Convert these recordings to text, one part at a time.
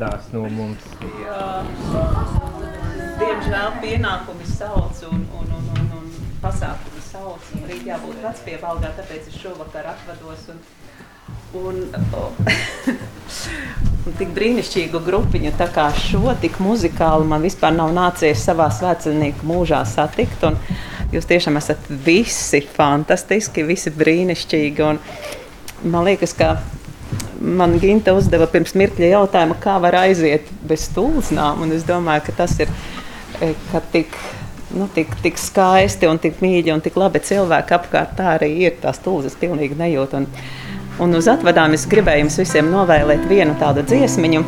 atvadās no mums. Jā. Diemžēl pienākumi sauc un, un, un, un, un pasākumi sauc. Un rīt jābūt vecpiebalgā, tāpēc es šovakar atvados. Un, un, un tik brīnišķīgu grupiņu tā kā šo, tik muzikālu man vispār nav nācies savā svētcenieku mūžā satikt. Un jūs tiešām esat visi fantastiski, visi brīnišķīgi. Un man liekas, ka man Ginta uzdeva pirms mirkļa jautājumu, kā var aiziet bez stulsnām. Un es domāju, ka tas ir e, ka tik, nu, tik, tik skaisti un tik mīļi un tik labi cilvēki apkārt. Tā arī ir. Tās stulsas pilnīgi nejūt. Un, un uz atvadām es gribēju jums visiem novēlēt vienu tādu dziesmiņu.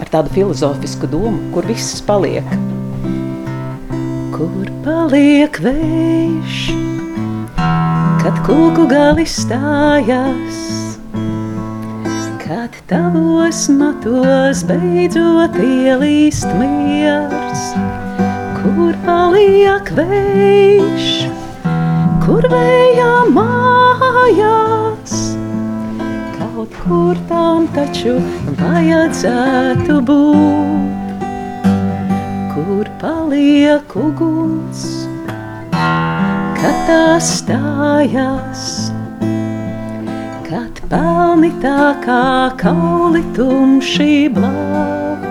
Ar tādu filozofisku domu, kur viss paliek. Kur paliek vējš? Kad kūku gali stājas, kad tavos matos beidzot ielīst miers, kur paliek vējš, kur vējā mājās. Kaut kur tam taču vajadzētu būt, kur paliek uguns kad tā stājās, kad pelni tā kā kauli tumši blāv,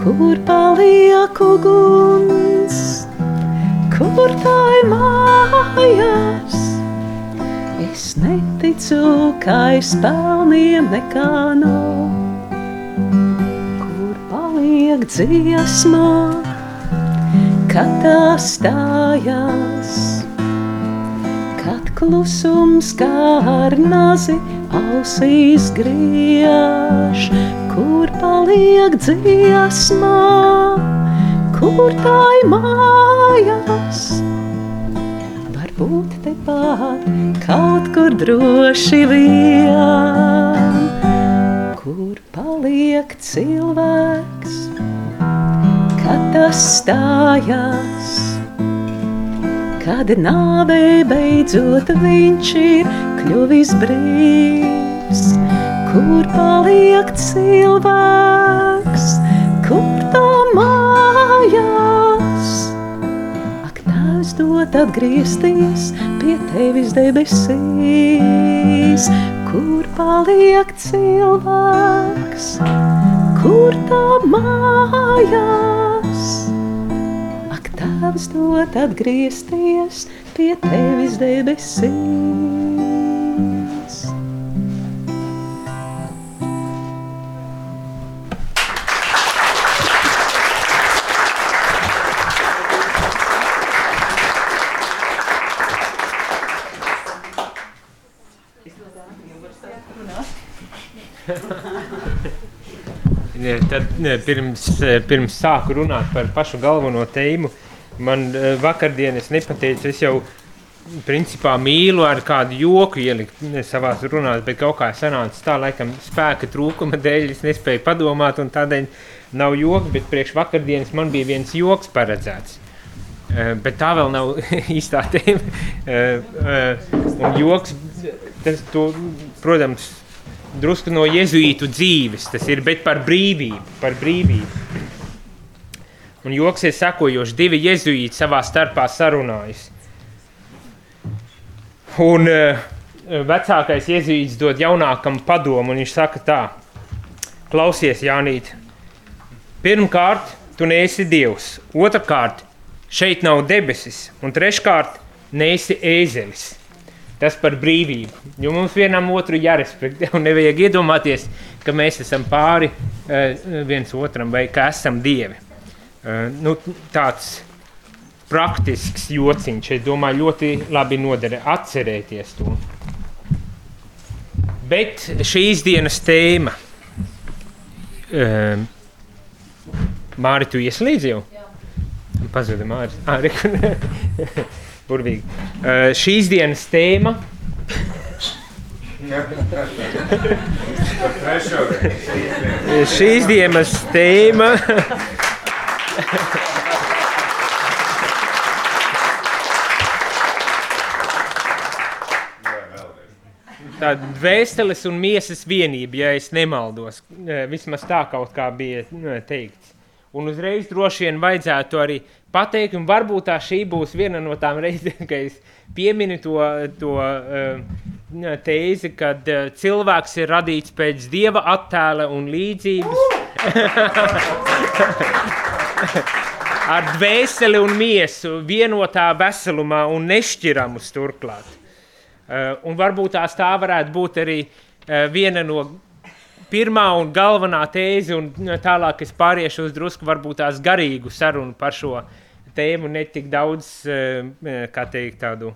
kur paliek uguns, kur tā ir mājās. Es neticu, ka aiz pelniem nekā nav, kur paliek dziesmā kad tā stājās, kad klusums kā ar nazi ausīs griež, kur paliek dziesmā, kur tā ir mājās. Varbūt tepat kaut kur droši vien, kur paliek cilvēks kad tas stājās, kad nāvei beidzot viņš ir kļuvis brīvs, kur paliek cilvēks, kur tā mājās. Ak, tās dot atgriezties pie tevis debesīs, kur paliek cilvēks, kur tā mājās. Tēvs dod atgriezties pie tevis debesīs. Tad, pirms, pirms sāku runāt par pašu galveno tēmu, man eh, vakardienas nepateica, es jau principā mīlu ar kādu joku ielikt savā runā, bet kaut kā sanāca tā, laikam, spēka trūkuma dēļ. Es nespēju padomāt, un tādēļ nav joka, bet priekš vakardienas man bija viens joks paredzēts. Uh, bet tā vēl nav īstā tēma. Uh, uh, un joks, tas, to, protams, drusku no jēzuītu dzīves, tas ir, bet par brīvību, par brīvību. Un joks ir sekojošs, divi jēzuīti savā starpā sarunājas. Un uh, vecākais jēzuīts dod jaunākam padomu, un viņš saka tā, klausies, Jānīt, pirmkārt, tu neesi Dievs, otrkārt, šeit nav debesis, un treškārt, neesi ēzelis. Tas par brīvību. Jo mums vienam otru jārespektē, un nevajag iedomāties, ka mēs esam pāri uh, viens otram vai ka esam dievi. Nu, tāds praktisks jociņš, es domāju, ļoti labi noder atcerēties to. Bet šīs dienas tēma, uh, Māri, tu ieslīdzi jau? Jā. Pazuda Māri. Ā, burvīgi. Uh, šīs dienas tēma. šīs dienas tēma. tāda dvēseles un miesas vienība, ja es nemaldos. Vismaz tā kaut kā bija teikts. Un uzreiz droši vien vajadzētu arī pateikt, un varbūt tā šī būs viena no tām reizēm, kad es pieminu to, to kad uh, cilvēks ir radīts pēc dieva attēla un līdzības. Ar dvēseli un miesu vienotā veselumā un nešķiramus turklāt. Uh, un varbūt tās tā varētu būt arī uh, viena no pirmā un galvenā tēze, un tālāk es pāriešu uz drusku varbūt tās garīgu sarunu par šo tēmu, ne tik daudz, uh, kā teikt, tādu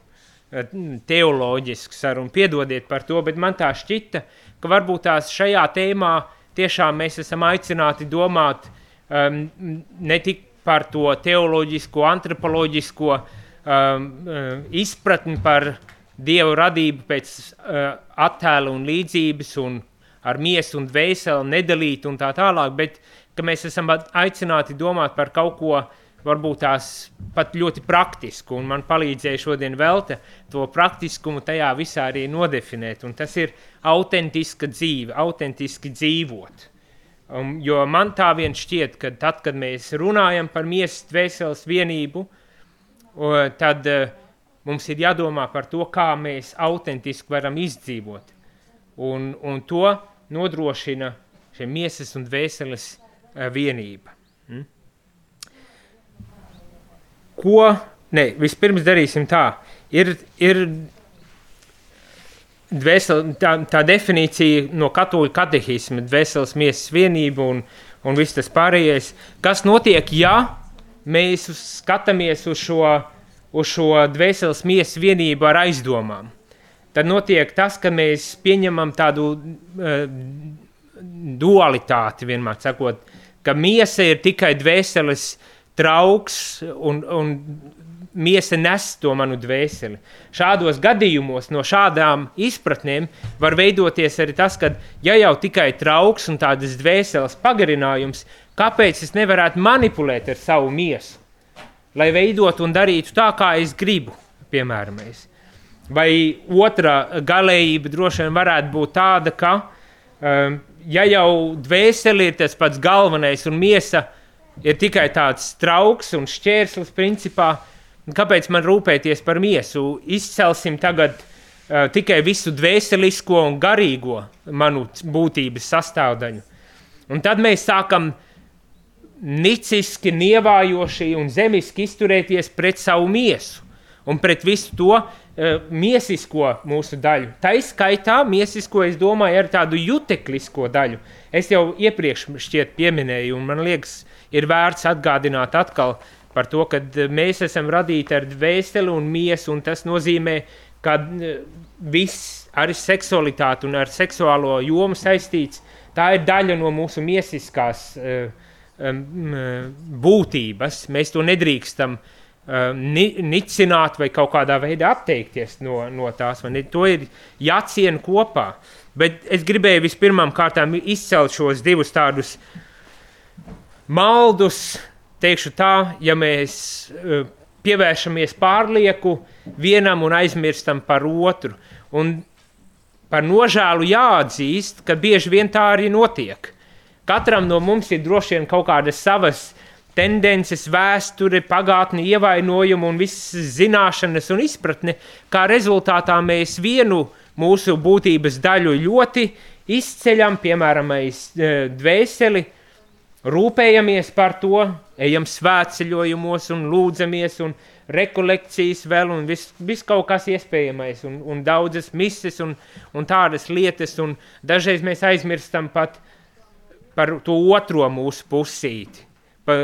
teoloģisku sarunu. Piedodiet par to, bet man tā šķita, ka varbūt tās šajā tēmā tiešām mēs esam aicināti domāt um, ne tik par to teoloģisko, antropoloģisko um, izpratni par uh, dievu radību pēc uh, attēla un līdzības, un ar miesu un dvēseli nedalīt un tā tālāk, bet ka mēs esam aicināti domāt par kaut ko varbūt tās pat ļoti praktisku, un man palīdzēja šodien velta to praktiskumu tajā visā arī nodefinēt, un tas ir autentiska dzīve, autentiski dzīvot. Um, jo man tā vien šķiet, ka tad, kad mēs runājam par miesas dvēseles vienību, uh, tad uh, mums ir jādomā par to, kā mēs autentiski varam izdzīvot. Un, un to nodrošina šie miesas un dvēseles uh, vienība. Mm? Ko, ne, vispirms darīsim tā, ir, ir dvēsel, tā, tā definīcija no katoļu katehisma, dvēseles miesas vienība un, un viss tas pārējais, kas notiek, ja mēs skatāmies uz šo uz šo dvēseles miesas vienību ar aizdomām. Tad notiek tas, ka mēs pieņemam tādu uh, dualitāti, vienmēr sakot, ka miesa ir tikai dvēseles trauks un, un miesa nes to manu dvēseli. Šādos gadījumos, no šādām izpratnēm, var veidoties arī tas, ka, ja jau tikai trauks un tādas dvēseles pagarinājums, kāpēc es nevarētu manipulēt ar savu miesu? lai veidotu un darītu tā, kā es gribu. Piemēram, es. Vai otra galējība droši vien varētu būt tāda, ka, um, ja jau dvēseli ir tas pats galvenais un miesa ir tikai tāds trauks un šķērslis, principā, kāpēc man rūpēties par miesu? Izcelsim tagad uh, tikai visu dvēselisko un garīgo manu būtības sastāvdaļu. Un tad mēs sākam niciski, nievājoši un zemiski izturēties pret savu miesu un pret visu to uh, miesisko mūsu daļu. Tā izskaitā miesisko, es domāju, ar tādu juteklisko daļu. Es jau iepriekš šķiet pieminēju, un man liekas, ir vērts atgādināt atkal par to, ka mēs esam radīti ar dvēseli un miesu, un tas nozīmē, ka viss ar seksualitāti un ar seksuālo jomu saistīts, tā ir daļa no mūsu miesiskās uh, būtības. Mēs to nedrīkstam ni, nicināt vai kaut kādā veidā atteikties no, no tās. Ne, to ir jāciena kopā. Bet es gribēju vispirmām kārtām izcelt šos divus tādus maldus, teikšu tā, ja mēs pievēršamies pārlieku vienam un aizmirstam par otru. Un par nožēlu jāatzīst, ka bieži vien tā arī notiek. Katram no mums ir droši vien kaut kādas savas tendences, vēsture, pagātne, ievainojumi un visas zināšanas un izpratne, kā rezultātā mēs vienu mūsu būtības daļu ļoti izceļam, piemēram, e, dvēseli, rūpējamies par to, ejam svētceļojumos un lūdzamies un rekolekcijas vēl un viss vis kaut kas iespējamais un, un daudzas mises un, un tādas lietas un dažreiz mēs aizmirstam pat par to otro mūsu pusīti. Pa,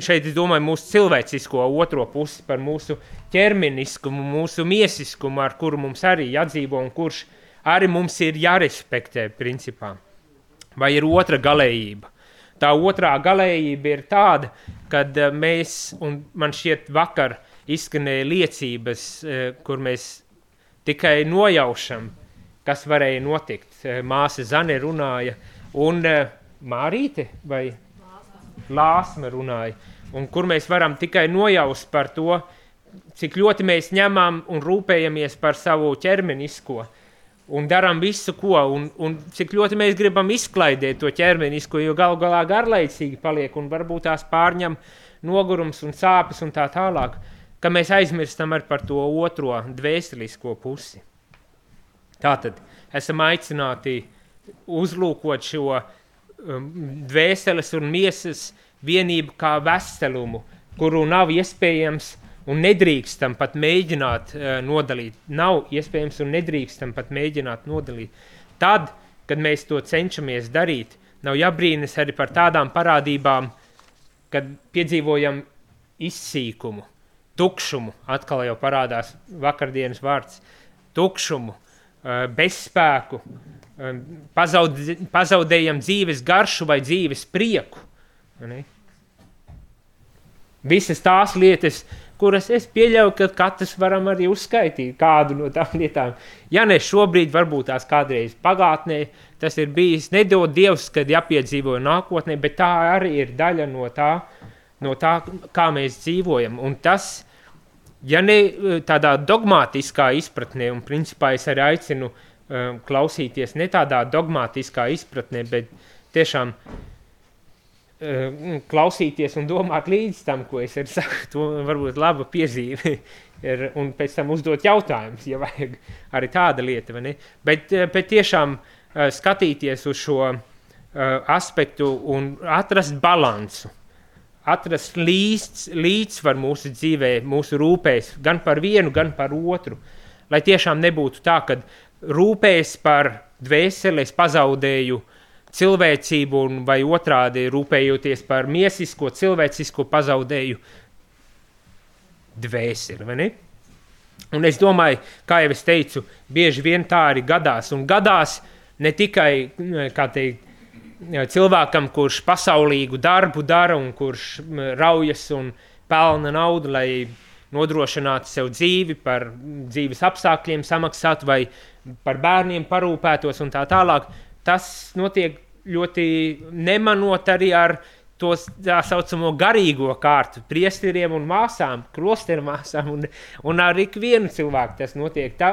šeit es domāju mūsu cilvēcisko otro pusi, par mūsu ķermeniskumu, mūsu miesiskumu, ar kuru mums arī jādzīvo un kurš arī mums ir jārespektē principā. Vai ir otra galējība? Tā otrā galējība ir tāda, kad eh, mēs, un man šķiet vakar izskanēja liecības, eh, kur mēs tikai nojaušam, kas varēja notikt. Eh, māsa Zane runāja, un Mārīte vai Lāsma runāja, un kur mēs varam tikai nojaust par to, cik ļoti mēs ņemam un rūpējamies par savu ķermenisko. Un darām visu, ko, un, un cik ļoti mēs gribam izklaidēt to ķermenisko, jo galu galā garlaicīgi paliek, un varbūt tās pārņem nogurums un sāpes un tā tālāk, ka mēs aizmirstam arī par to otro dvēselisko pusi. Tātad esam aicināti uzlūkot šo um, dvēseles un miesas vienību kā veselumu, kuru nav iespējams un nedrīkstam pat mēģināt uh, nodalīt. Nav iespējams un nedrīkstam pat mēģināt nodalīt. Tad, kad mēs to cenšamies darīt, nav jābrīnas arī par tādām parādībām, kad piedzīvojam izsīkumu, tukšumu, atkal jau parādās vakardienas vārds, tukšumu, uh, bezspēku, uh, pazaud, pazaudējam dzīves garšu vai dzīves prieku. Ne? Visas tās lietas, uh, kuras es pieļauju, ka katrs varam arī uzskaitīt kādu no tām lietām. Ja ne šobrīd, varbūt tās kādreiz pagātnē, tas ir bijis nedod Dievs, kad jāpiedzīvo nākotnē, bet tā arī ir daļa no tā, no tā kā mēs dzīvojam. Un tas, ja ne tādā dogmatiskā izpratnē, un principā es arī aicinu um, klausīties ne tādā dogmatiskā izpratnē, bet tiešām uh, klausīties un domāt līdz tam, ko es saku. To varbūt laba piezīme ir, un pēc tam uzdot jautājumus, ja vajag arī tāda lieta? Bet, uh, bet tiešām uh, skatīties uz šo uh, aspektu un atrast balansu. Atrast līdz, līdzsvaru mūsu dzīvē, mūsu rūpēs, gan par vienu, gan par otru. Lai tiešām nebūtu tā, ka rūpēs par dvēseli, es pazaudēju uh, cilvēcību, un, vai otrādi rūpējoties par miesisko, cilvēcisko pazaudēju dvēseli. Un es domāju, kā jau es teicu, bieži vien tā arī gadās. Un gadās ne tikai teikt, cilvēkam, kurš pasaulīgu darbu dara un kurš raujas un pelna naudu, lai nodrošinātu sev dzīvi, par dzīves apstākļiem samaksātu vai par bērniem parūpētos un tā tālāk. Tas notiek ļoti nemanot arī ar to tā saucamo garīgo kārtu, priesteriem un māsām, klosteru māsām, un, un ar ikvienu cilvēku tas notiek. Tā,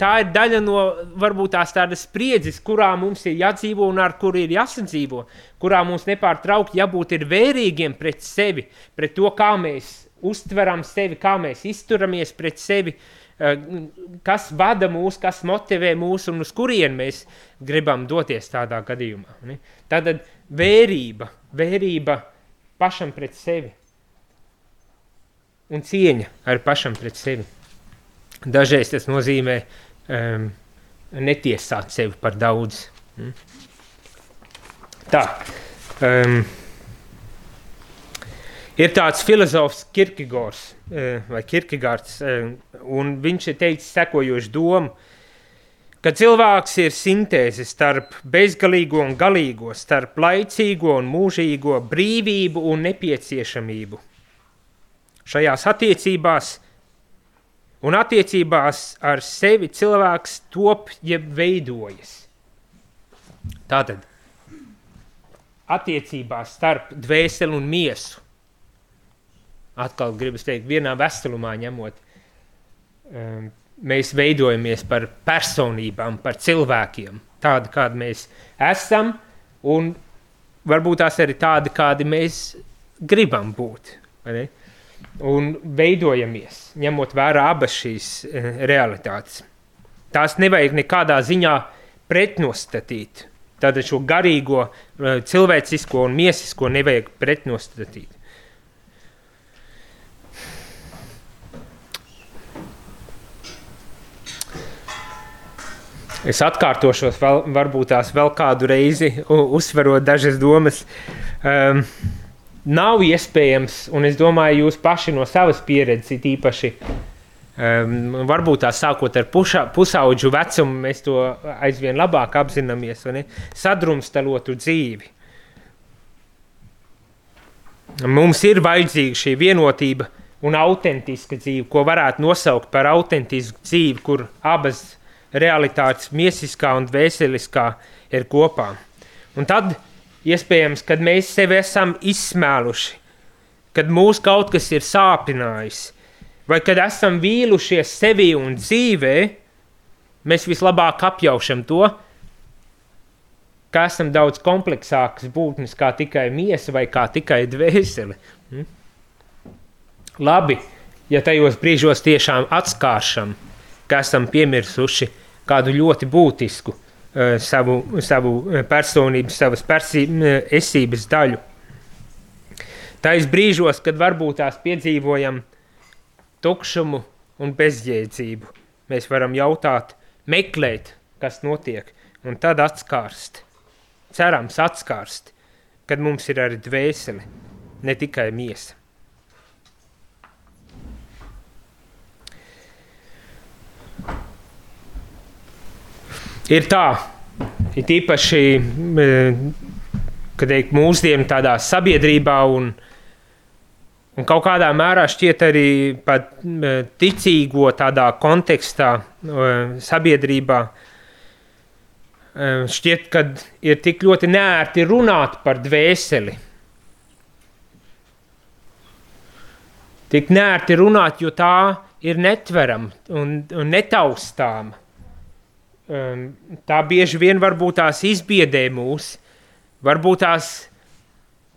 tā ir daļa no varbūt tās tādas spriedzes, kurā mums ir jādzīvo un ar kuru ir jāsadzīvo, kurā mums nepārtraukti jābūt vērīgiem pret sevi, pret to, kā mēs uztveram sevi, kā mēs izturamies pret sevi, uh, kas vada mūs, kas motivē mūs un uz kurien mēs gribam doties tādā gadījumā. Ne? Tātad vērība, vērība pašam pret sevi un cieņa arī pašam pret sevi. Dažreiz tas nozīmē um, netiesāt sevi par daudz. Mm. Tā. Um, Ir tāds filozofs Kirkegors, eh, vai Kirkegards, eh, un viņš ir teicis sekojošu domu, ka cilvēks ir sintēze starp bezgalīgo un galīgo, starp laicīgo un mūžīgo, brīvību un nepieciešamību. Šajās attiecībās un attiecībās ar sevi cilvēks top jeb veidojas. Tātad attiecībās starp dvēseli un miesu atkal gribas teikt, vienā veselumā ņemot, um, mēs veidojamies par personībām, par cilvēkiem, tādi, kādi mēs esam, un varbūt tās arī tādi, kādi mēs gribam būt. Un veidojamies, ņemot vērā abas šīs uh, realitātes. Tās nevajag nekādā ziņā pretnostatīt. Tātad šo garīgo, uh, cilvēcisko un miesisko nevajag pretnostatīt. Es atkārtošos, vēl, varbūt tās vēl kādu reizi, uzsverot dažas domas. Um, nav iespējams, un es domāju, jūs paši no savas pieredzes, īpaši um, varbūt tā sākot ar puša, pusauģu vecumu, mēs to aizvien labāk apzināmies, sadrumstalotu dzīvi. Mums ir vajadzīga šī vienotība un autentiska dzīve, ko varētu nosaukt par autentisku dzīvi, kur abas realitātes miesiskā un dvēseliskā ir kopā. Un tad, iespējams, kad mēs sevi esam izsmēluši, kad mūs kaut kas ir sāpinājis, vai kad esam vīlušies sevi un dzīvē, mēs vislabāk apjaušam to, ka esam daudz kompleksākas būtnes kā tikai miesa vai kā tikai dvēsele. Hm? Labi, ja tajos brīžos tiešām atskāršam, ka esam piemirsuši kādu ļoti būtisku uh, savu, savu personības, savas persi, uh, esības daļu. Tais brīžos, kad varbūt tās piedzīvojam tukšumu un bezjēdzību, mēs varam jautāt, meklēt, kas notiek, un tad atskārst cerams atskārst, kad mums ir arī dvēsele, ne tikai miesa. Ir tā, ir īpaši, kad teikt, mūsdienu tādā sabiedrībā un, un kaut kādā mērā šķiet arī pat ticīgo tādā kontekstā sabiedrībā, šķiet, ka ir tik ļoti nērti runāt par dvēseli. Tik nērti runāt, jo tā ir netverama un, un netaustāma. Um, tā bieži vien varbūt tās izbiedē mūs, varbūt tās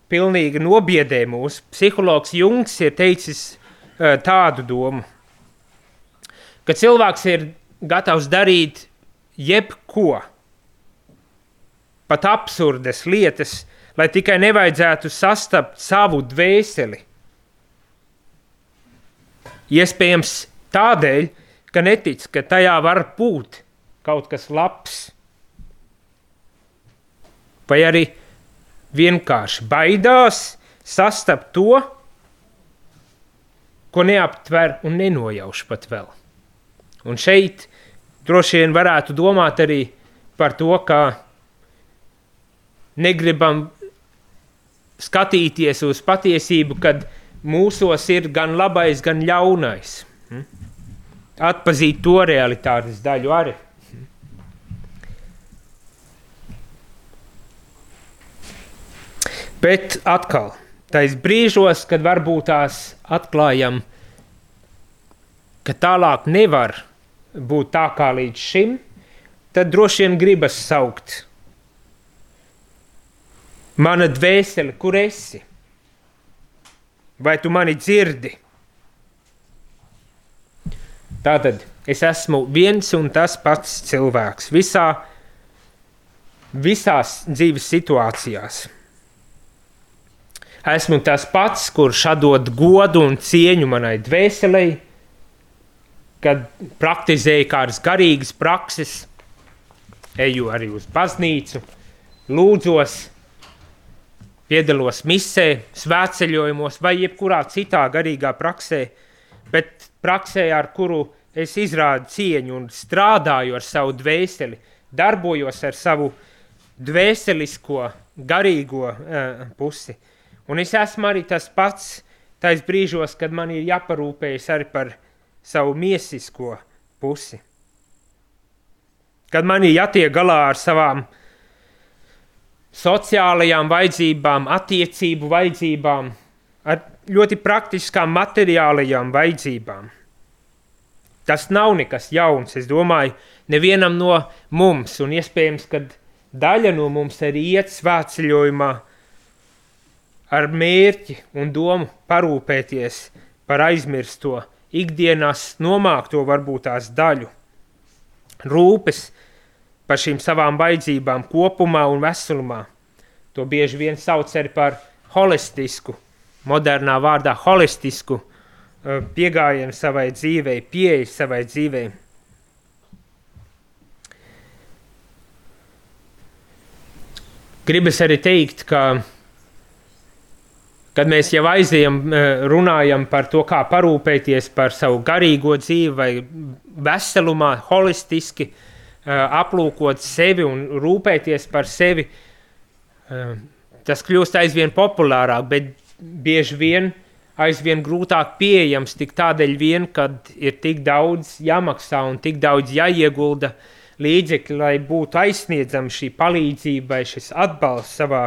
pilnīgi nobiedē mūs. Psihologs Jungs ir teicis uh, tādu domu, ka cilvēks ir gatavs darīt jebko, pat absurdas lietas, lai tikai nevajadzētu sastapt savu dvēseli. Iespējams, tādēļ, ka netic, ka tajā var būt kaut kas labs, vai arī vienkārši baidās sastapt to, ko neaptver un nenojauš pat vēl. Un šeit droši vien varētu domāt arī par to, ka negribam skatīties uz patiesību, kad mūsos ir gan labais, gan ļaunais. Hm? Atpazīt to realitātes daļu arī. Bet atkal, tais brīžos, kad varbūt tās atklājam, ka tālāk nevar būt tā kā līdz šim, tad droši vien gribas saukt Mana dvēsele, kur esi? Vai tu mani dzirdi? Tātad es esmu viens un tas pats cilvēks visā, visās dzīves situācijās. Esmu tas pats, kurš atdod godu un cieņu manai dvēselei, kad praktizēju kādas garīgas prakses, eju arī uz baznīcu, lūdzos, piedalos misē, svētceļojumos vai jebkurā citā garīgā praksē, bet praksē, ar kuru es izrādu cieņu un strādāju ar savu dvēseli, darbojos ar savu dvēselisko, garīgo uh, pusi. Un es esmu arī tas pats tais brīžos, kad man ir jāparūpējas arī par savu miesisko pusi. Kad man ir jātiek galā ar savām sociālajām vajadzībām, attiecību vajadzībām, ar ļoti praktiskām materiālajām vajadzībām. Tas nav nekas jauns, es domāju, nevienam no mums, un iespējams, ka daļa no mums arī iet svētceļojumā ar mērķi un domu parūpēties par aizmirsto, ikdienās nomākto varbūt tās daļu. Rūpes par šīm savām vajadzībām kopumā un veselumā. To bieži vien sauc arī par holistisku, modernā vārdā holistisku uh, pieejamību savai dzīvei, pieeja savai dzīvei. Gribas arī teikt, ka, kad mēs jau aizējam, uh, runājam par to, kā parūpēties par savu garīgo dzīvi vai veselumā, holistiski, uh, aplūkot sevi un rūpēties par sevi, tas kļūst aizvien populārāk, bet bieži vien aizvien grūtāk pieejams tik tādēļ vien, kad ir tik daudz jāmaksā un tik daudz jāiegulda līdzekļi, lai būtu aizsniedzama šī palīdzība vai šis atbalsts savā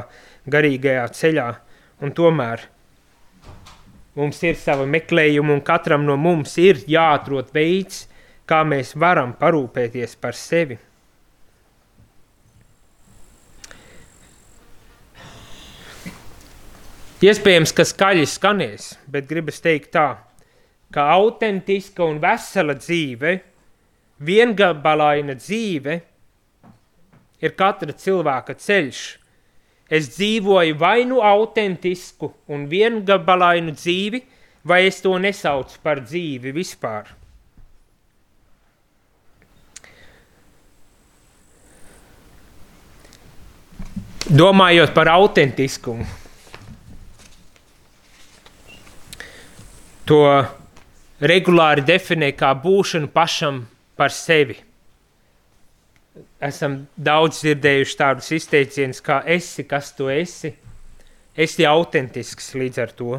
garīgajā ceļā. Un tomēr mums ir sava meklējuma un katram no mums ir jāatrod veids, kā mēs varam parūpēties par sevi. Iespējams, ka skaļi skanēs, bet gribas teikt tā, ka autentiska un vesela dzīve, viengabalaina dzīve, ir katra cilvēka ceļš. Es dzīvoju vai nu autentisku un viengabalainu dzīvi, vai es to nesaucu par dzīvi vispār. Domājot par autentiskumu, to regulāri definē kā būšanu pašam par sevi. Esam daudz dzirdējuši tādus izteicienus, kā esi, kas tu esi. Esi autentisks līdz ar to.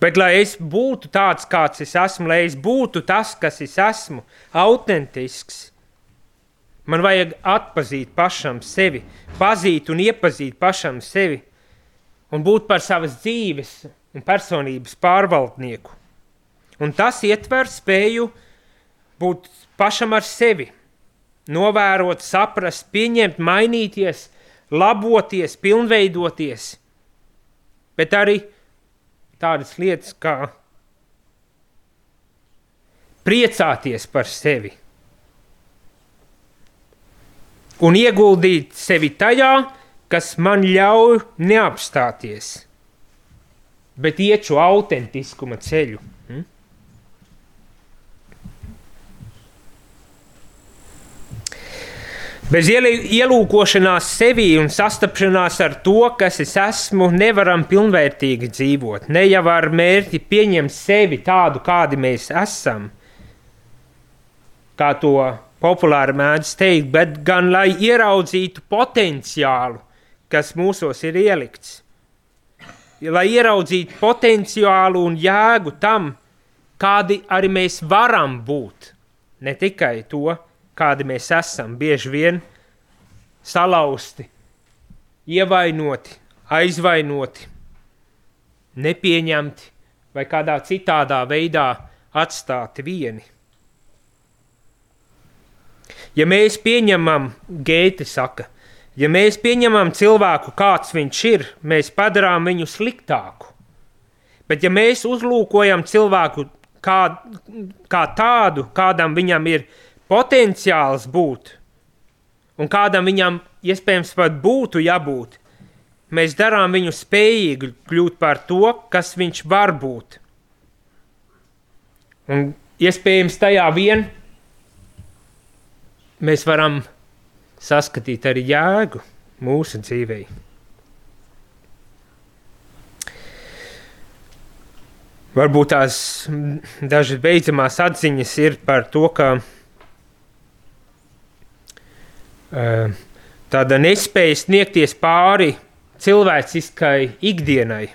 Bet, lai es būtu tāds, kāds es esmu, lai es būtu tas, kas es esmu, autentisks, man vajag atpazīt pašam sevi, pazīt un iepazīt pašam sevi un būt par savas dzīves un personības pārvaldnieku. Un tas ietver spēju būt pašam ar sevi, novērot, saprast, pieņemt, mainīties, laboties, pilnveidoties, bet arī tādas lietas kā priecāties par sevi. Un ieguldīt sevi tajā, kas man ļauj neapstāties, bet iet šo autentiskuma ceļu. Bez ielūkošanās sevi un sastapšanās ar to, kas es esmu, nevaram pilnvērtīgi dzīvot. Ne jau ar mērķi pieņemt sevi tādu, kādi mēs esam, kā to populāri mēdz teikt, bet gan lai ieraudzītu potenciālu, kas mūsos ir ielikts. Lai ieraudzītu potenciālu un jēgu tam, kādi arī mēs varam būt. Ne tikai to, kādi mēs esam, bieži vien salauzti, ievainoti, aizvainoti, nepieņemti vai kādā citādā veidā atstāti vieni. Ja mēs pieņemam, Gēte saka, ja mēs pieņemam cilvēku, kāds viņš ir, mēs padarām viņu sliktāku. Bet ja mēs uzlūkojam cilvēku kā, kā tādu, kādam viņam ir potenciāls būt, un kādam viņam iespējams pat būtu jābūt, mēs darām viņu spējīgu kļūt par to, kas viņš var būt. Un iespējams tajā vien mēs varam saskatīt arī jēgu mūsu dzīvē. Varbūt tās dažas beidzamās atziņas ir par to, ka uh, tāda nespēja sniegties pāri cilvēciskai ikdienai,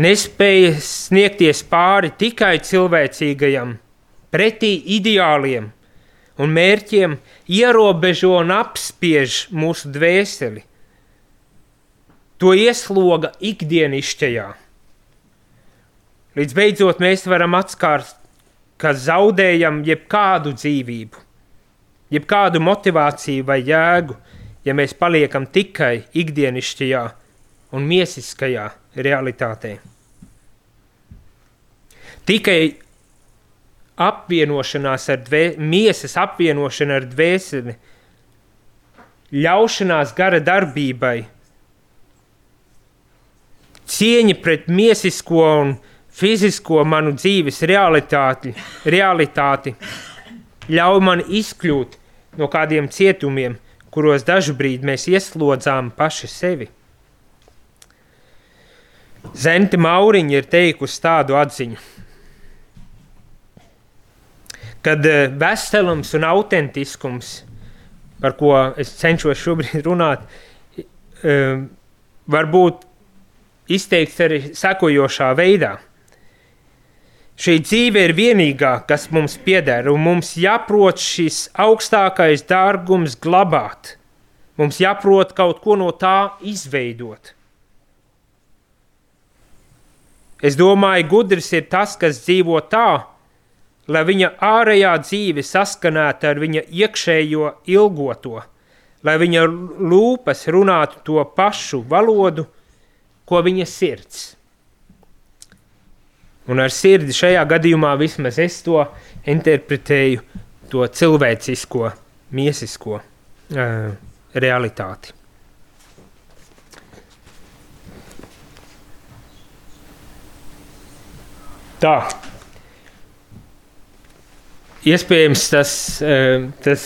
nespēja sniegties pāri tikai cilvēcīgajam, pretī ideāliem, un mērķiem ierobežo un apspiež mūsu dvēseli. To iesloga ikdienišķajā. Līdz beidzot mēs varam atskārt, ka zaudējam jebkādu dzīvību, jebkādu motivāciju vai jēgu, ja mēs paliekam tikai ikdienišķajā un miesiskajā realitātē. Tikai apvienošanās ar dvēseli, miesas apvienošana ar dvēseli, ļaušanās gara darbībai, cieņa pret miesisko un fizisko manu dzīves realitāti, realitāti ļauj man izkļūt no kādiem cietumiem, kuros dažkārt mēs ieslodzām paši sevi. Zente Mauriņa ir teikusi tādu atziņu kad eh, veselums un autentiskums, par ko es cenšos šobrīd runāt, eh, var būt izteikts arī sekojošā veidā. Šī dzīve ir vienīgā, kas mums pieder, un mums jāprot šis augstākais dārgums glabāt. Mums jāprot kaut ko no tā izveidot. Es domāju, gudrs ir tas, kas dzīvo tā, lai viņa ārējā dzīve saskanētu ar viņa iekšējo ilgoto, lai viņa lūpas runātu to pašu valodu, ko viņa sirds. Un ar sirdi šajā gadījumā vismaz es to interpretēju, to cilvēcisko, miesisko uh, realitāti. Tā. Iespējams, tas, tas,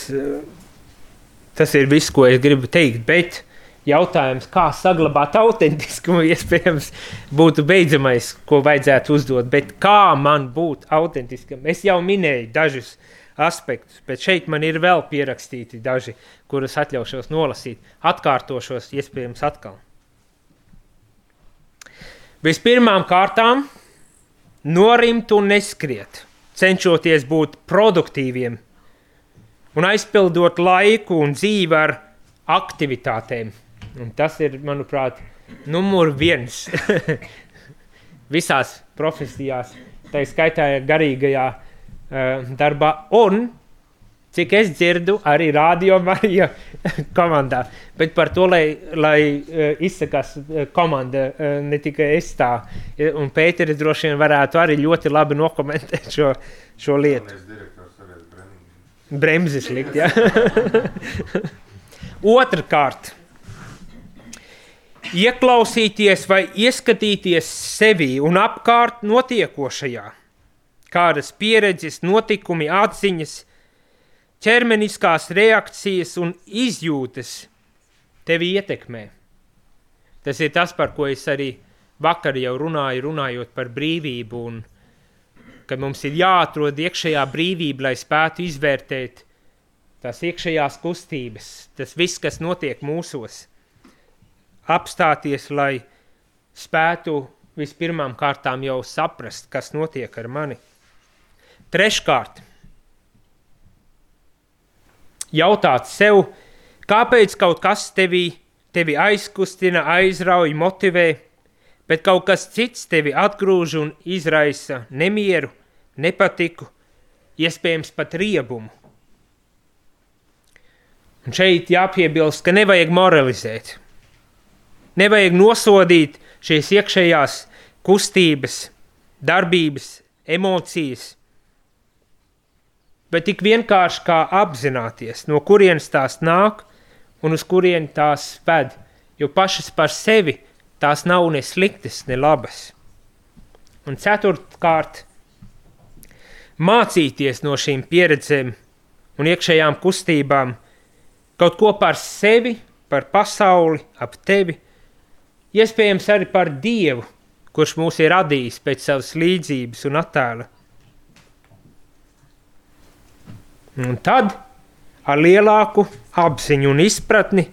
tas ir viss, ko es gribu teikt, bet jautājums, kā saglabāt autentiskumu, iespējams, būtu beidzamais, ko vajadzētu uzdot. Bet kā man būt autentiskam? Es jau minēju dažus aspektus, bet šeit man ir vēl pierakstīti daži, kurus atļaušos nolasīt. Atkārtošos, iespējams, atkal. Vispirmām kārtām norimt un neskriet, cenšoties būt produktīviem un aizpildot laiku un dzīvi ar aktivitātēm. Un tas ir, manuprāt, numur viens visās profesijās, tā skaitā garīgajā uh, darbā. Un cik es dzirdu, arī Rādio Marija komandā. Bet par to, lai, lai uh, izsakās uh, komanda, uh, ne tikai es tā. Un Pēteris droši vien varētu arī ļoti labi nokomentēt šo, šo lietu. Bremzes likt, jā. Otrakārt, ieklausīties vai ieskatīties sevi un apkārt notiekošajā, kādas pieredzes, notikumi, atziņas, ķermeniskās reakcijas un izjūtas tevi ietekmē. Tas ir tas, par ko es arī vakar jau runāju, runājot par brīvību, un ka mums ir jāatrod iekšējā brīvība, lai spētu izvērtēt tās iekšējās kustības, tas viss, kas notiek mūsos, apstāties, lai spētu vispirmām kārtām jau saprast, kas notiek ar mani. Treškārt, jautāt sev, kāpēc kaut kas tevi, tevi aizkustina, aizrauj, motivē, bet kaut kas cits tevi atgrūž un izraisa nemieru, nepatiku, iespējams pat riebumu. Un šeit jāpiebilst, ka nevajag moralizēt. Nevajag nosodīt šīs iekšējās kustības, darbības, emocijas, bet tik vienkārši kā apzināties, no kurienes tās nāk un uz kurieni tās ved, jo pašas par sevi tās nav ne sliktas, ne labas. Un ceturtkārt, mācīties no šīm pieredzēm un iekšējām kustībām kaut ko par sevi, par pasauli, ap tevi, iespējams arī par Dievu, kurš mūs ir radījis pēc savas līdzības un attēla. Un tad ar lielāku apziņu un izpratni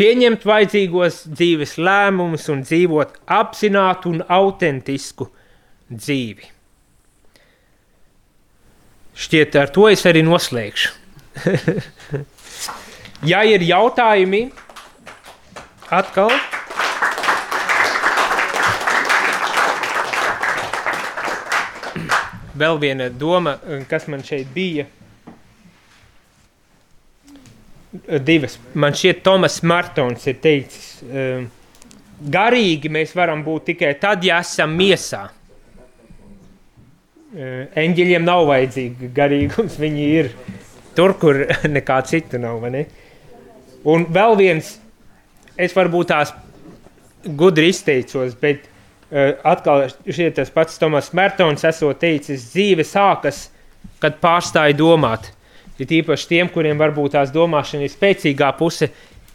pieņemt vajadzīgos dzīves lēmumus un dzīvot apzinātu un autentisku dzīvi. Šķiet, ar to es arī noslēgšu. ja ir jautājumi, atkal. vēl viena doma, kas man šeit bija. Divas. Man šķiet, Tomas Martons ir teicis, um, garīgi mēs varam būt tikai tad, ja esam miesā. Uh, eņģeļiem nav vajadzīga garīgums, viņi ir tur, kur nekā cita nav. Ne? Un vēl viens, es varbūt tās gudri izteicos, bet Eh, atkal šeit tas pats Tomas Mertons esot teicis, dzīve sākas, kad pārstāja domāt. Ir īpaši tiem, kuriem varbūt tās domāšana ir spēcīgā puse,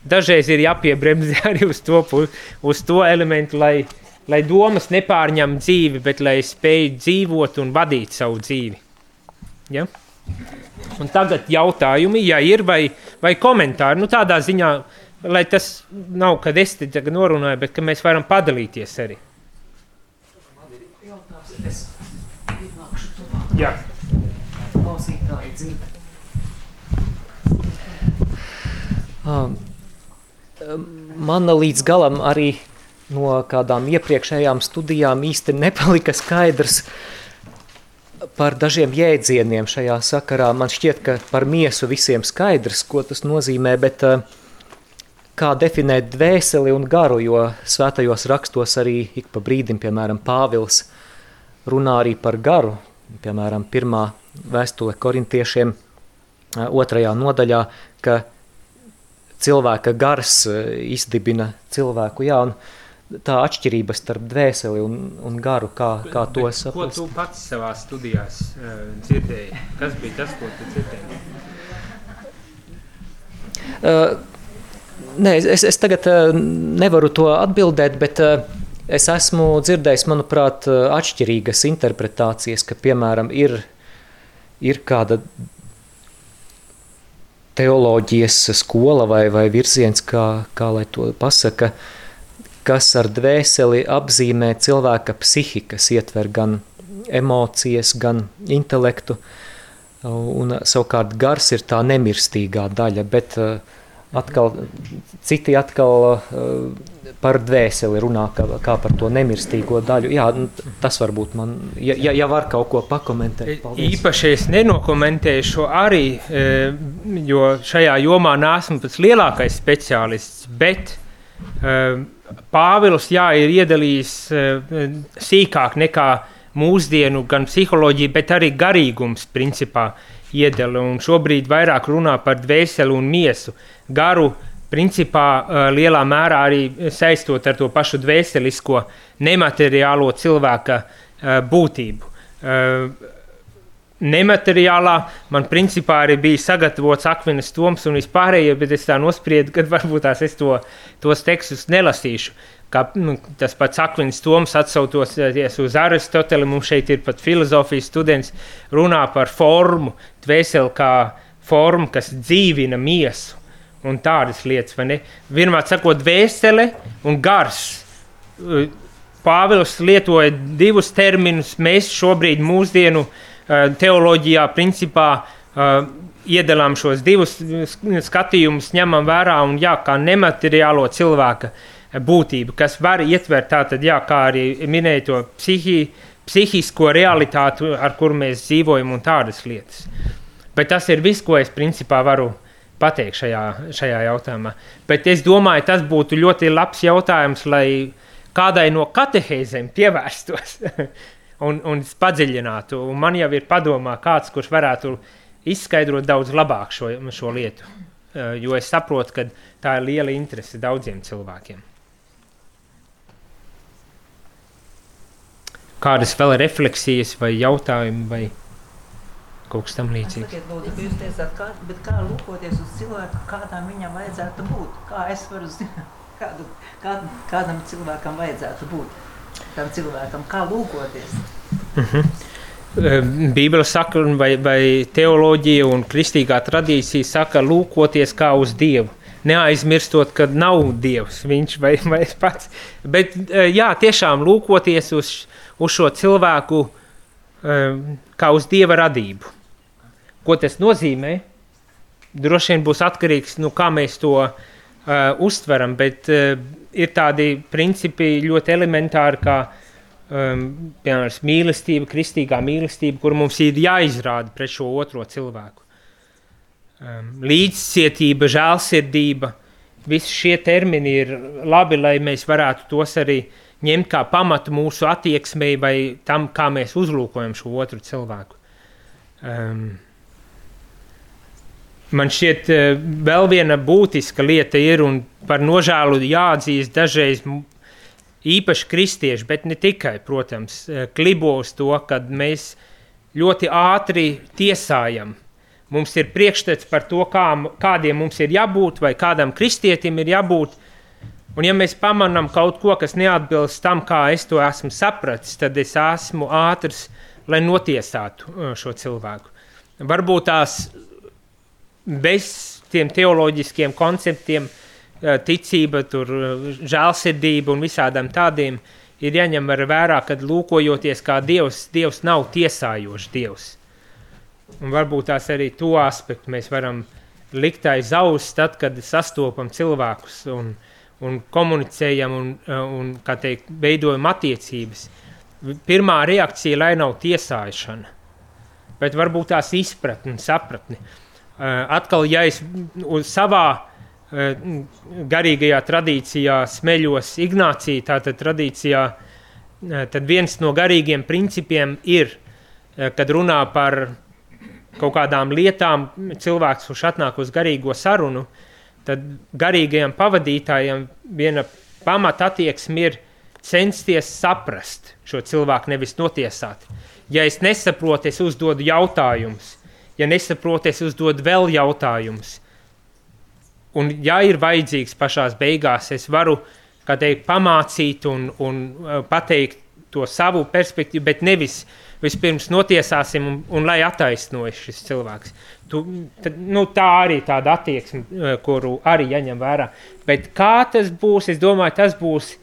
dažreiz ir jāpiebremzē arī uz to, uz to elementu, lai, lai domas nepārņem dzīvi, bet lai spēj dzīvot un vadīt savu dzīvi. Ja? Un tagad jautājumi, ja ir, vai, vai komentāri, nu tādā ziņā, lai tas nav, kad es te norunāju, bet ka mēs varam padalīties arī. Jā. Klausītāji dzird. Um, mana līdz galam arī no kādām iepriekšējām studijām īsti nepalika skaidrs par dažiem jēdzieniem šajā sakarā. Man šķiet, ka par miesu visiem skaidrs, ko tas nozīmē, bet uh, kā definēt dvēseli un garu, jo svētajos rakstos arī ik pa brīdim, piemēram, Pāvils runā arī par garu, piemēram, pirmā vēstule korintiešiem otrajā nodaļā, ka cilvēka gars izdibina cilvēku, jā, un tā atšķirība starp dvēseli un, un garu, kā, kā to saprast. Ko tu pats savā studijās uh, dzirdēji? Kas bija tas, ko tu dzirdēji? Uh, nē, es, es tagad uh, nevaru to atbildēt, bet uh, es esmu dzirdējis, manuprāt, uh, atšķirīgas interpretācijas, ka, piemēram, ir, ir kāda teoloģijas skola vai, vai virziens, kā, kā lai to pasaka, kas ar dvēseli apzīmē cilvēka psihi, kas ietver gan emocijas, gan intelektu, un savukārt gars ir tā nemirstīgā daļa, bet uh, atkal, citi atkal uh, par dvēseli runā, kā, kā par to nemirstīgo daļu. Jā, nu, tas varbūt man, ja, ja, ja var kaut ko pakomentēt. Paldies. Īpaši es nenokomentēšu arī, jo šajā jomā neesmu pats lielākais speciālists, bet Pāvils jā, ir iedalījis uh, sīkāk nekā mūsdienu gan psiholoģija, bet arī garīgums principā iedala. Un šobrīd vairāk runā par dvēseli un miesu. Garu principā lielā mērā arī saistot ar to pašu dvēselisko nemateriālo cilvēka būtību. Nemateriālā. Man principā arī bija sagatavots akmeņa toms un vispārējie, bet es tā nospriedu, ka varbūt tās es to, tos tekstus nelasīšu. Kā, nu, tas pats akmeņa toms atsaucoties uz Aristoteli, mums šeit ir pat filozofijas students, runā par formu, dvēseli kā formu, kas dzīvina miesu un tādas lietas? Vienmēr sakot, dvēsele un gars. Pāvils lietoja divus terminus, mēs šobrīd mūsdienu uh, teoloģijā principā eh, iedalām šos divus skatījumus, ņemam vērā un jā, kā nemateriālo cilvēka būtību, kas var ietvert tātad, jā, kā arī minēja to psihi, psihisko realitāti, ar kuru mēs dzīvojam un tādas lietas. Bet tas ir viss, ko es principā varu pateikt šajā, šajā jautājumā. Bet es domāju, tas būtu ļoti labs jautājums, lai kādai no katehēzēm pievērstos. un, un padziļinātu. Un man jau ir padomā kāds, kurš varētu izskaidrot daudz labāk šo, šo lietu. Eh, jo es saprotu, ka tā ir liela interese daudziem cilvēkiem. Kādas vēl ir refleksijas vai jautājumi vai kaut kas tam līdzīgs? Sakiet, lūdzu, jūs teicāt, kā, kā lūkoties uz cilvēku, kādām viņam vajadzētu būt? Kā es varu zināt, kādu, kā, kādam cilvēkam vajadzētu būt? Tam cilvēkam, kā lūkoties. Mm -hmm. Bībele saka, vai, vai teoloģija un kristīgā tradīcija saka, lūkoties kā uz Dievu. Neaizmirstot, ka nav Dievs, viņš vai, vai pats. Bet e, jā, tiešām lūkoties uz, uz šo cilvēku kā uz Dieva radību. Ko tas nozīmē? Droši vien būs atkarīgs no nu, kā mēs to uh, uztveram, bet uh, ir tādi principi ļoti elementāri, kā um, piemēram mīlestība, kristīgā mīlestība, kur mums ir jāizrāda pret šo otro cilvēku. Um, līdzcietība, žēlsirdība, visi šie termini ir labi, lai mēs varētu tos arī ņemt kā pamatu mūsu attieksmei vai tam, kā mēs uzlūkojam šo otru cilvēku. Um, Man šķiet, eh, vēl viena būtiska lieta ir, un par nožēlu jāatzīst dažreiz īpaši kristieši, bet ne tikai, protams, eh, klibo uz to, ka mēs ļoti ātri tiesājam. Mums ir priekšstats par to, kā, kādiem mums ir jābūt, vai kādam kristietim ir jābūt. Un, ja mēs pamanām kaut ko, kas neatbilst tam, kā es to esmu sapratis, tad es esmu ātrs, lai notiesātu eh, šo cilvēku. Varbūt tās bez tiem teoloģiskiem konceptiem, ticība, tur, žēlsirdība un visādām tādiem, ir jāņem vērā, ka lūkojoties kā Dievs, Dievs nav tiesājošs Dievs. Un varbūt tās arī to aspektu mēs varam likt aiz auss, tad, kad sastopam cilvēkus un, un komunicējam un, un kā teikt, veidojam attiecības. Pirmā reakcija, lai nav tiesāšana, bet varbūt tās izpratne, sapratne. Atkal, ja es uz savā garīgajā tradīcijā smeļos Ignācijā, tātad tradīcijā, tad viens no garīgiem principiem ir, kad runā par kaut kādām lietām, cilvēks, kurš atnāk uz garīgo sarunu, tad garīgajam pavadītājam viena pamata attieksme ir censties saprast šo cilvēku, nevis notiesāt. Ja es nesaprotu, es uzdodu jautājumus. Ja nesaprotu, es uzdodu vēl jautājumus. Un, ja ir vajadzīgs pašā beigās, es varu teikt, pamācīt un, un uh, pateikt to savu perspektīvu, bet nevis vispirms notiesāsim un, un lai attaisnojas šis cilvēks. Tu, tad, nu, tā arī tāda attieksme, eh, kuru arī jāņem vērā. Bet kā tas būs, es domāju, tas būs.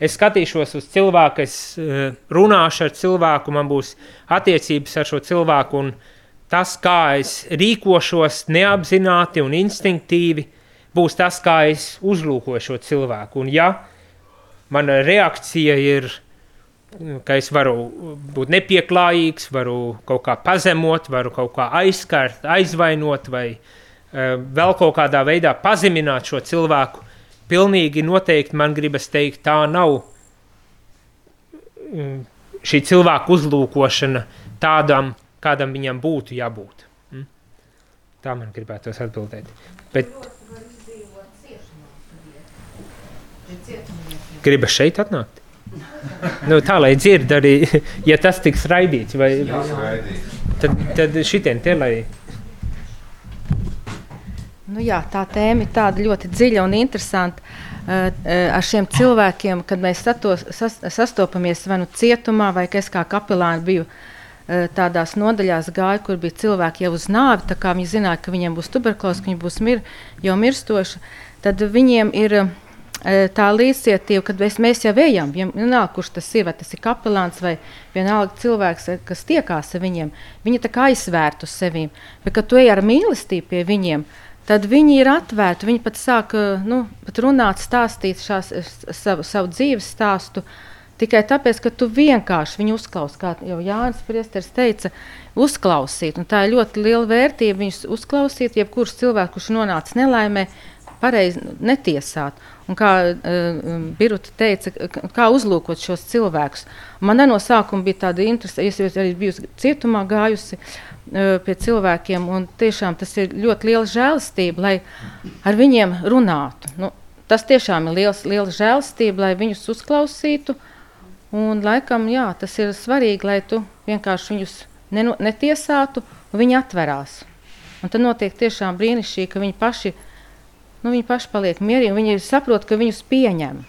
Es skatīšos uz cilvēku, es uh, runāšu ar cilvēku, man būs attiecības ar šo cilvēku, un tas, kā es rīkošos neapzināti un instinktīvi, būs tas, kā es uzlūkoju šo cilvēku. Un, ja mana reakcija ir ka es varu būt nepieklājīgs, varu kaut kā pazemot, varu kaut kā aizskart, aizvainot vai uh, vēl kaut kādā veidā pazemināt šo cilvēku. Pilnīgi noteikti man gribas teikt, tā nav um, šī cilvēka uzlūkošana tādam, kādam viņam būtu jābūt. Mm? Tā man gribētos atbildēt. Bet... Gribas šeit atnākt? nu, tā lai dzird arī, ja tas tiks raidīts, vai, tad, tad šitien tie lai. Nu jā, tā tēma ir tāda ļoti dziļa un interesanta. Uh, ar šiem cilvēkiem, kad mēs satos, sas, sastopamies vai nu cietumā, vai es kā kapelāni biju uh, tādās nodaļās, gāju, kur bija cilvēki jau uz nāvi, tā kā viņi zināja, ka viņiem būs tuberkuloze, ka viņi būs mir, jau mirstoši, tad viņiem ir uh, tā līdzcietība, kad mēs, mēs jau ejam, vienalga, kurš tas ir, vai tas ir kapelāns vai vienalga cilvēks, kas tiekās ar viņiem, viņi tā kā aizsvērtu sevi. Bet, kad tu ej ar mīlestību pie viņiem, tad viņi ir atvērti, viņi pat sāk nu, pat runāt, stāstīt šās, savu, savu dzīves stāstu. Tikai tāpēc, ka tu vienkārši viņu uzklausi, kā jau Jānis Priesteris teica, uzklausīt. Un tā ir ļoti liela vērtība viņus uzklausīt, jebkurš cilvēks, kurš nonāca nelaimē, pareizi netiesāt. Un kā uh, Birta teica, kā uzlūkot šos cilvēkus. Man no sākuma bija tāda interese, es arī biju cietumā gājusi uh, pie cilvēkiem, un tiešām tas ir ļoti liela žēlastība, lai ar viņiem runātu. Nu, tas tiešām ir liels, liels žēlastība, lai viņus uzklausītu, un laikam, jā, tas ir svarīgi, lai tu vienkārši viņus nenu, netiesātu, un viņi atverās. Un tad notiek tiešām brīnišķīgi, ka viņi paši nu, viņi paši paliek mierīgi. Viņi saprot, ka viņus pieņem.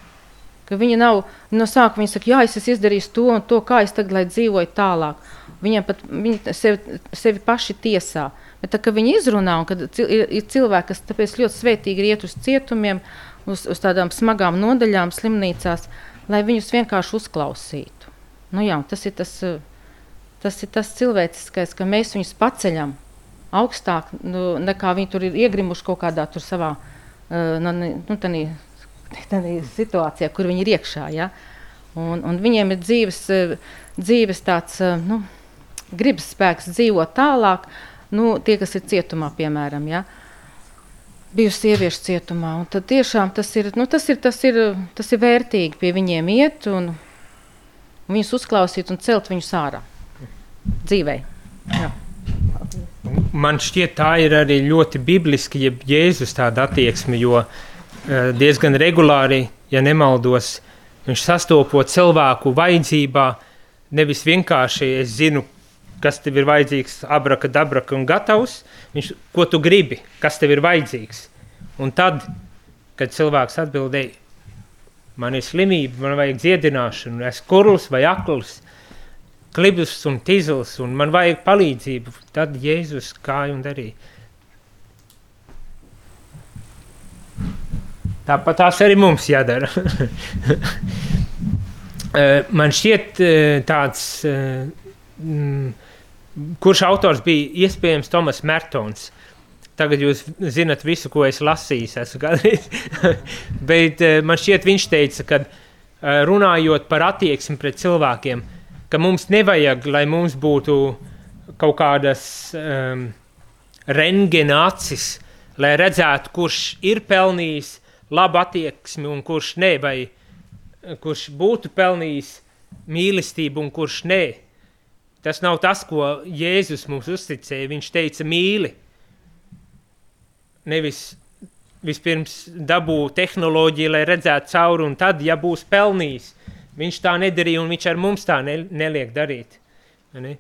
Ka viņi nav no sākuma, viņi saka, jā, es esmu izdarījis to un to, kā es tagad dzīvoju tālāk. Viņiem pat viņi sevi, sevi paši tiesā. Bet tā, viņi izrunā, un kad ir, ir cilvēki, kas tāpēc ļoti svētīgi iet uz cietumiem, uz, uz tādām smagām nodaļām, slimnīcās, lai viņus vienkārši uzklausītu. Nu, jā, tas, ir tas, tas ir tas cilvēciskais, ka mēs viņus paceļam augstāk nu, nekā viņi tur ir iegrimuši kaut kādā savā nu, nu, tādā, tādā situācijā, kur viņi ir iekšā. Ja? Un, un viņiem ir dzīves, dzīves tāds nu, gribas spēks dzīvot tālāk, nu, tie, kas ir cietumā, piemēram. Ja? Bijusi sieviešu cietumā. Tad tiešām tas ir, nu, tas, ir, tas, ir, tas ir vērtīgi pie viņiem iet un viņus uzklausīt un celt viņus ārā dzīvē. Jā man šķiet, tā ir arī ļoti bibliski, ja Jēzus tāda attieksme, jo uh, diezgan regulāri, ja nemaldos, viņš sastopot cilvēku vajadzībā, nevis vienkārši es zinu, kas tev ir vajadzīgs, abraka, dabraka un gatavs, viņš, ko tu gribi, kas tev ir vajadzīgs. Un tad, kad cilvēks atbildēja, man ir slimība, man vajag dziedināšanu, es kurls vai akls, klibus un tīzls, un man vajag palīdzību. Tad Jēzus kāja un darīja. Tāpat tās arī mums jādara. Eh, man šķiet, eh, tāds, eh, mm, kurš autors bija iespējams Tomas Mertons. tagad jūs zinat visu, ko es kādreiz. Bet uh, man šķiet, viņš teica, ka uh, runājot par attieksmi pret cilvēkiem, ka mums nevajag, lai mums būtu kaut kādas um, rengena acis, lai redzētu, kurš ir pelnījis labu attieksmi un kurš ne, vai kurš būtu pelnījis mīlestību un kurš nē. Tas nav tas, ko Jēzus mums uzticēja. Viņš teica, mīli. Nevis vispirms dabū tehnoloģiju, lai redzētu cauri, un tad, ja būs pelnījis, viņš tā nedarīja, un viņš ar mums tā ne, neliek darīt. Ne?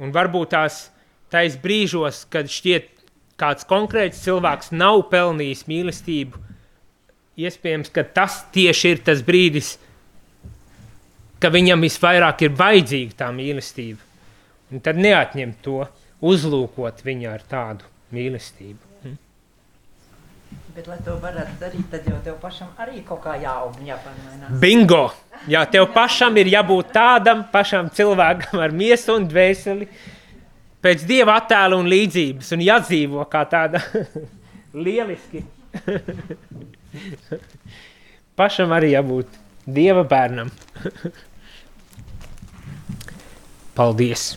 Un varbūt tās tais brīžos, kad šķiet kāds konkrēts cilvēks nav pelnījis mīlestību, iespējams, ka tas tieši ir tas brīdis, ka viņam visvairāk ir vajadzīga tā mīlestība. Un tad neatņemt to, uzlūkot viņu ar tādu mīlestību. Hm? Bet, lai to varētu darīt, tad jau tev pašam arī kaut kā jāaug jāpamainās. Bingo! Jā, tev pašam ir jābūt tādam pašam cilvēkam ar miesu un dvēseli, pēc dieva attēla un līdzības, un jādzīvo kā tāda lieliski. pašam arī jābūt dieva bērnam. Paldies!